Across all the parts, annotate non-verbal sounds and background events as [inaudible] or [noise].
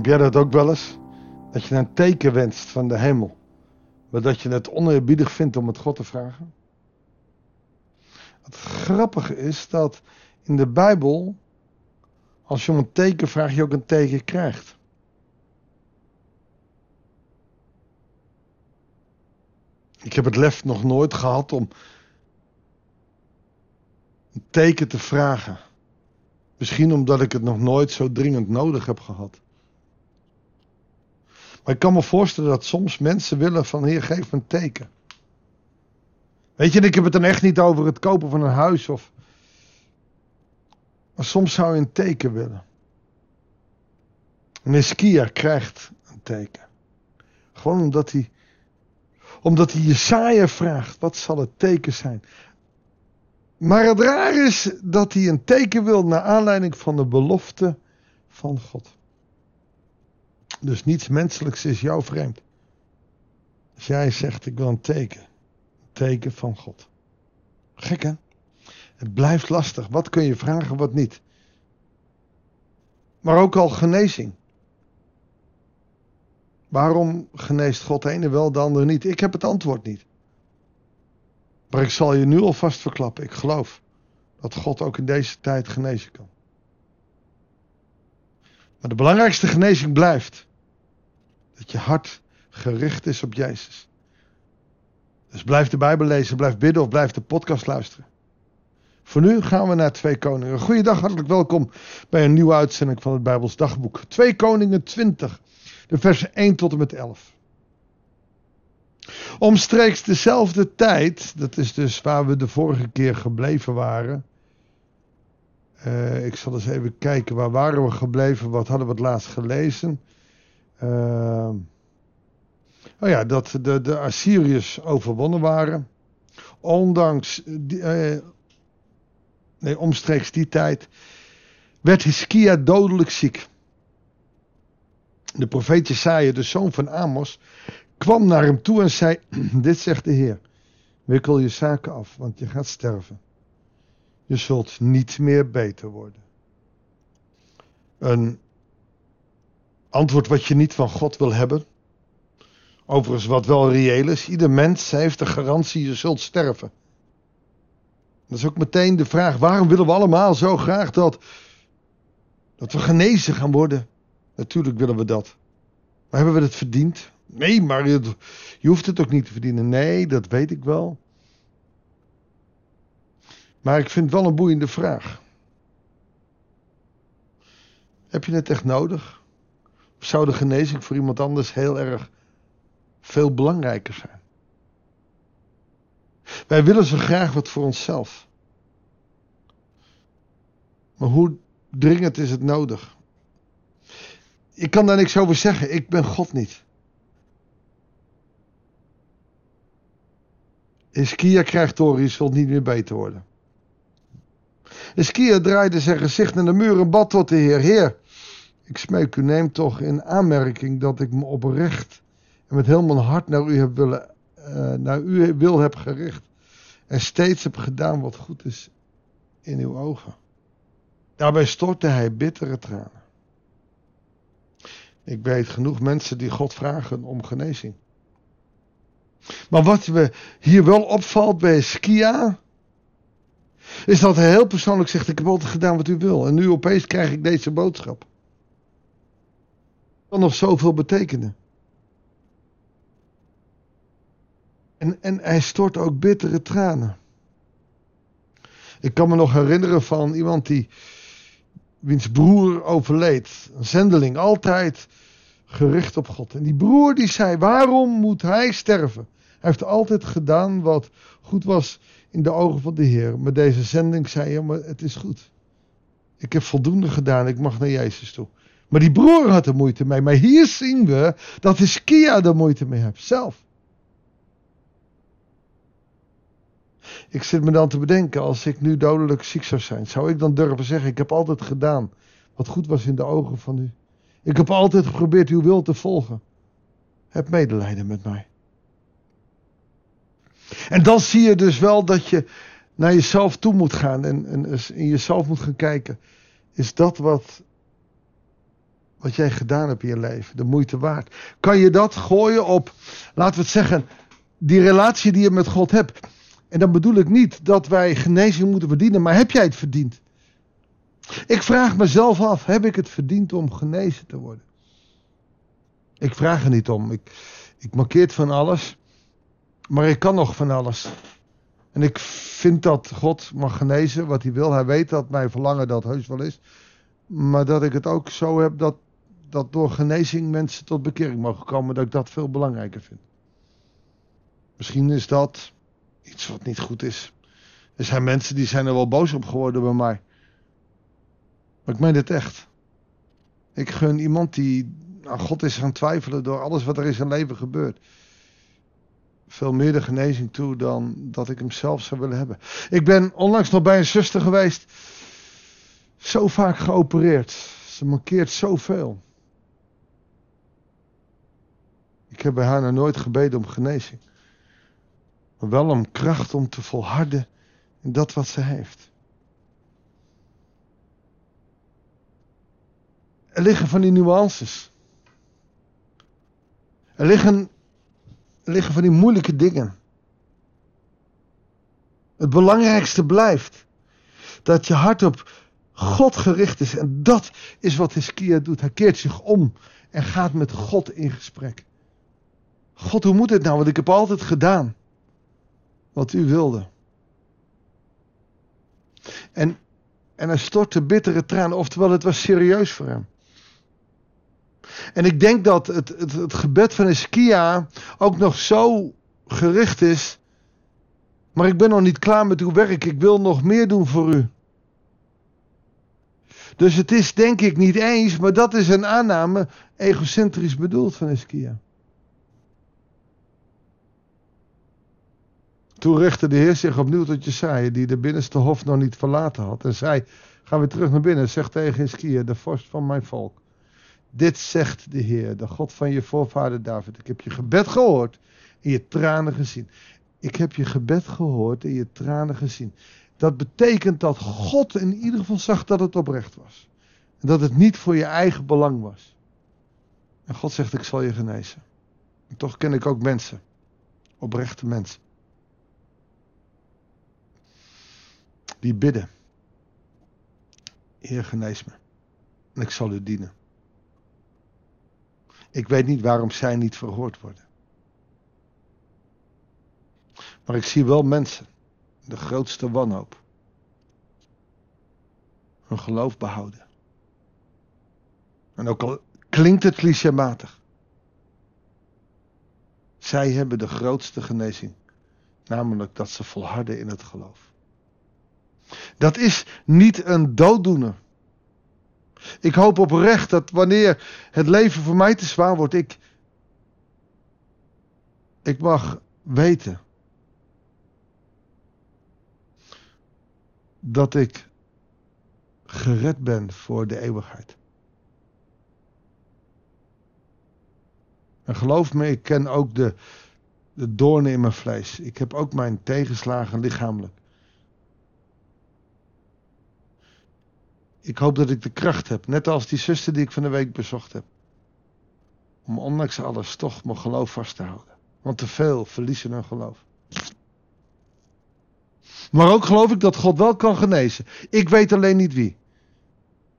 Heb jij dat ook wel eens? Dat je een teken wenst van de hemel, maar dat je het oneerbiedig vindt om het God te vragen? Het grappige is dat in de Bijbel, als je om een teken vraagt, je ook een teken krijgt. Ik heb het lef nog nooit gehad om een teken te vragen. Misschien omdat ik het nog nooit zo dringend nodig heb gehad. Maar ik kan me voorstellen dat soms mensen willen van Heer, geef me een teken. Weet je, ik heb het dan echt niet over het kopen van een huis of. Maar soms zou je een teken willen. En Eskia krijgt een teken. Gewoon omdat hij. Omdat hij Jesaja vraagt: wat zal het teken zijn? Maar het raar is dat hij een teken wil naar aanleiding van de belofte van God. Dus niets menselijks is jou vreemd. Als jij zegt, ik wil een teken. Een teken van God. Gek hè? Het blijft lastig. Wat kun je vragen, wat niet? Maar ook al genezing. Waarom geneest God de ene wel, de ander niet? Ik heb het antwoord niet. Maar ik zal je nu alvast verklappen. Ik geloof dat God ook in deze tijd genezen kan. Maar de belangrijkste genezing blijft dat je hart gericht is op Jezus. Dus blijf de Bijbel lezen, blijf bidden of blijf de podcast luisteren. Voor nu gaan we naar Twee Koningen. Goeiedag, hartelijk welkom bij een nieuwe uitzending van het Bijbels Dagboek. Twee Koningen 20, de versen 1 tot en met 11. Omstreeks dezelfde tijd, dat is dus waar we de vorige keer gebleven waren. Uh, ik zal eens even kijken, waar waren we gebleven? Wat hadden we het laatst gelezen? Uh, oh ja, dat de, de Assyriërs overwonnen waren. Ondanks, uh, nee, omstreeks die tijd, werd Hiskia dodelijk ziek. De profeet Jesaja, de zoon van Amos, kwam naar hem toe en zei: [clears throat] Dit zegt de Heer: Wikkel je zaken af, want je gaat sterven. Je zult niet meer beter worden. Een antwoord wat je niet van God wil hebben. Overigens, wat wel reëel is: ieder mens heeft de garantie: je zult sterven. Dat is ook meteen de vraag: waarom willen we allemaal zo graag dat, dat we genezen gaan worden? Natuurlijk willen we dat. Maar hebben we het verdiend? Nee, maar je, je hoeft het ook niet te verdienen. Nee, dat weet ik wel. Maar ik vind het wel een boeiende vraag. Heb je het echt nodig? Zou de genezing voor iemand anders heel erg veel belangrijker zijn? Wij willen zo graag wat voor onszelf. Maar hoe dringend is het nodig? Ik kan daar niks over zeggen. Ik ben God niet. Iskia krijgt door, je zult niet meer beter worden. Iskia draaide zijn gezicht naar de muur en bad tot de Heer. Heer, ik smeek u, neem toch in aanmerking dat ik me oprecht en met heel mijn hart naar u, heb willen, uh, naar u wil heb gericht. En steeds heb gedaan wat goed is in uw ogen. Daarbij stortte hij bittere tranen. Ik weet genoeg mensen die God vragen om genezing. Maar wat me hier wel opvalt bij Skia, is dat hij heel persoonlijk zegt: Ik heb altijd gedaan wat u wil. En nu opeens krijg ik deze boodschap. Kan nog zoveel betekenen. En, en hij stort ook bittere tranen. Ik kan me nog herinneren van iemand die, wiens broer overleed. Een zendeling, altijd gericht op God. En die broer die zei, waarom moet hij sterven? Hij heeft altijd gedaan wat goed was in de ogen van de Heer. Maar deze zending zei hij, maar het is goed. Ik heb voldoende gedaan, ik mag naar Jezus toe. Maar die broer had er moeite mee. Maar hier zien we dat Hiskia er moeite mee heeft, zelf. Ik zit me dan te bedenken, als ik nu dodelijk ziek zou zijn, zou ik dan durven zeggen, ik heb altijd gedaan wat goed was in de ogen van u. Ik heb altijd geprobeerd uw wil te volgen. Heb medelijden met mij. En dan zie je dus wel dat je naar jezelf toe moet gaan en, en in jezelf moet gaan kijken. Is dat wat wat jij gedaan hebt in je leven, de moeite waard. Kan je dat gooien op, laten we het zeggen, die relatie die je met God hebt. En dan bedoel ik niet dat wij genezing moeten verdienen, maar heb jij het verdiend? Ik vraag mezelf af, heb ik het verdiend om genezen te worden? Ik vraag er niet om. Ik, ik markeer van alles, maar ik kan nog van alles. En ik vind dat God mag genezen wat hij wil. Hij weet dat mijn verlangen dat heus wel is. Maar dat ik het ook zo heb dat, dat door genezing mensen tot bekering mogen komen, dat ik dat veel belangrijker vind. Misschien is dat iets wat niet goed is. Er zijn mensen die zijn er wel boos op geworden bij mij. Maar ik meen het echt. Ik gun iemand die aan God is gaan twijfelen door alles wat er in zijn leven gebeurt. Veel meer de genezing toe dan dat ik hem zelf zou willen hebben. Ik ben onlangs nog bij een zuster geweest. Zo vaak geopereerd. Ze mankeert zoveel. Ik heb bij haar nog nooit gebeden om genezing. Maar wel om kracht om te volharden in dat wat ze heeft. Er liggen van die nuances. Er liggen, er liggen van die moeilijke dingen. Het belangrijkste blijft dat je hart op God gericht is. En dat is wat Hiskia doet. Hij keert zich om en gaat met God in gesprek. God, hoe moet het nou? Want ik heb altijd gedaan wat u wilde. En, en hij stortte bittere tranen, oftewel het was serieus voor hem. En ik denk dat het, het, gebed van Iskia ook nog zo gericht is. Maar ik ben nog niet klaar met uw werk. Ik wil nog meer doen voor u. Dus het is denk ik niet eens, maar dat is een aanname egocentrisch bedoeld van Iskia. Toen richtte de Heer zich opnieuw tot Jesaja, die de binnenste hof nog niet verlaten had. En zei, ga weer terug naar binnen, zeg tegen Iskia, de vorst van mijn volk. Dit zegt de Heer, de God van je voorvader David. Ik heb je gebed gehoord en je tranen gezien. Ik heb je gebed gehoord en je tranen gezien. Dat betekent dat God in ieder geval zag dat het oprecht was. En dat het niet voor je eigen belang was. En God zegt, ik zal je genezen. En toch ken ik ook mensen. Oprechte mensen. Die bidden. Heer, genees me. En ik zal u dienen. Ik weet niet waarom zij niet verhoord worden. Maar ik zie wel mensen, de grootste wanhoop, hun geloof behouden. En ook al klinkt het clichématig, zij hebben de grootste genezing, namelijk dat ze volharden in het geloof. Dat is niet een dooddoener. Ik hoop oprecht dat wanneer het leven voor mij te zwaar wordt, ik, ik mag weten dat ik gered ben voor de eeuwigheid. En geloof me, ik ken ook de, de doornen in mijn vlees. Ik heb ook mijn tegenslagen lichamelijk. Ik hoop dat ik de kracht heb, net als die zuster die ik van de week bezocht heb. Om ondanks alles toch mijn geloof vast te houden. Want te veel verliezen hun geloof. Maar ook geloof ik dat God wel kan genezen. Ik weet alleen niet wie.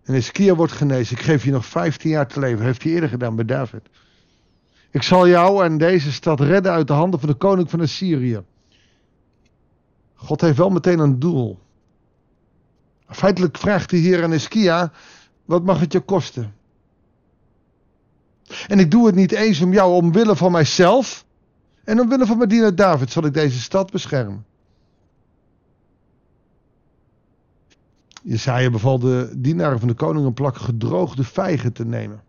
En Iskia wordt genezen. Ik geef je nog 15 jaar te leven. Heeft hij eerder gedaan bij David. Ik zal jou en deze stad redden uit de handen van de koning van Assyrië. God heeft wel meteen een doel. Feitelijk vraagt de Heer aan Iskia: wat mag het je kosten? En ik doe het niet eens om jou omwille van mijzelf. En omwille van mijn dienaar David zal ik deze stad beschermen. Jesaja beval de dienaren van de koning een plak gedroogde vijgen te nemen.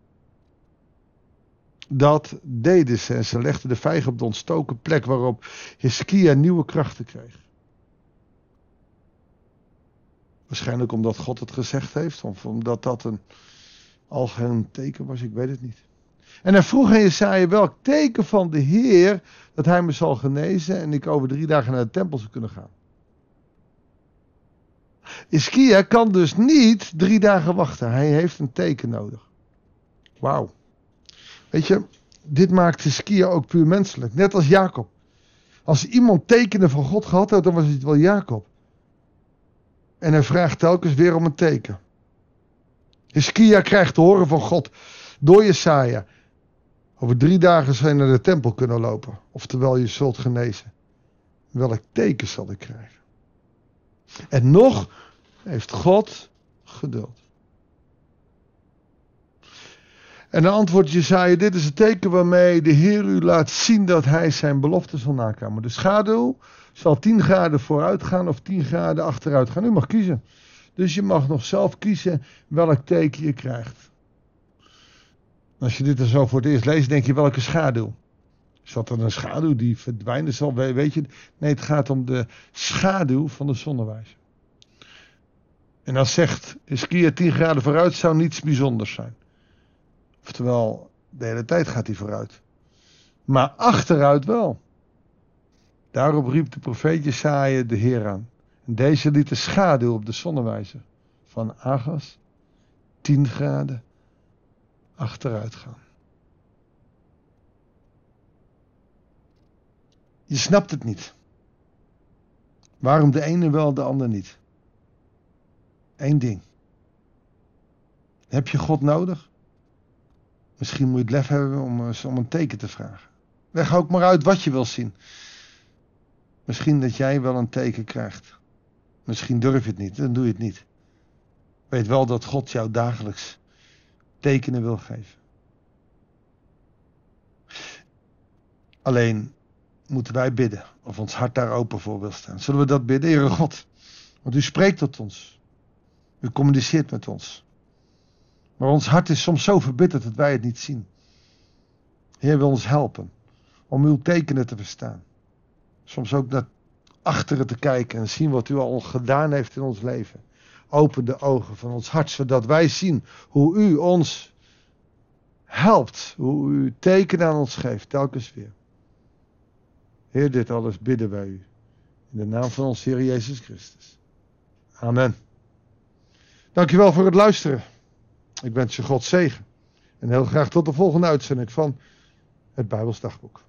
Dat deden ze en ze legden de vijgen op de ontstoken plek waarop Hiskia nieuwe krachten kreeg. Waarschijnlijk omdat God het gezegd heeft, of omdat dat een algemeen teken was, ik weet het niet. En hij vroeg aan Jesaja welk teken van de Heer dat hij me zal genezen en ik over drie dagen naar de tempel zou kunnen gaan. Iskia kan dus niet drie dagen wachten. Hij heeft een teken nodig. Wauw. Weet je, dit maakt Hiskia ook puur menselijk. Net als Jacob. Als iemand tekenen van God gehad had, dan was het wel Jacob. En hij vraagt telkens weer om een teken. Hiskia krijgt te horen van God door Jesaja. Over drie dagen zou je naar de tempel kunnen lopen. Oftewel, je zult genezen. Welk teken zal ik krijgen? En nog heeft God geduld. En dan antwoordt Jesaja, dit is het teken waarmee de Heer u laat zien dat hij zijn belofte zal nakomen. De schaduw zal 10 graden vooruit gaan of 10 graden achteruit gaan. U mag kiezen. Dus je mag nog zelf kiezen welk teken je krijgt. Als je dit er zo voor het eerst leest, denk je welke schaduw? Dat dan een schaduw die verdwijnen zal? Weet je? Nee, het gaat om de schaduw van de zonnewijzer. En als zegt, is Kia 10 graden vooruit, zou niets bijzonders zijn. Oftewel, de hele tijd gaat hij vooruit. Maar achteruit wel. Daarop riep de profeet Jesaja de Heer aan. En deze liet de schaduw op de zonnewijzer van Agas 10 graden achteruit gaan. Je snapt het niet. Waarom de ene wel, de ander niet? Eén ding. Heb je God nodig? Misschien moet je het lef hebben om, eh, om een teken te vragen. Leg ook maar uit wat je wil zien. Misschien dat jij wel een teken krijgt. Misschien durf je het niet, dan doe je het niet. Weet wel dat God jou dagelijks tekenen wil geven. Alleen moeten wij bidden of ons hart daar open voor wil staan. Zullen we dat bidden, Heere God? Want u spreekt tot ons. U communiceert met ons. Maar ons hart is soms zo verbitterd dat wij het niet zien. Heer wil ons helpen om uw tekenen te verstaan. Soms ook naar achteren te kijken en zien wat u al gedaan heeft in ons leven. Open de ogen van ons hart, zodat wij zien hoe u ons helpt. Hoe u tekenen aan ons geeft, telkens weer. Heer, dit alles bidden wij u. In de naam van ons Heer Jezus Christus. Amen. Dankjewel voor het luisteren. Ik wens je God zegen. En heel graag tot de volgende uitzending van het Bijbels Dagboek.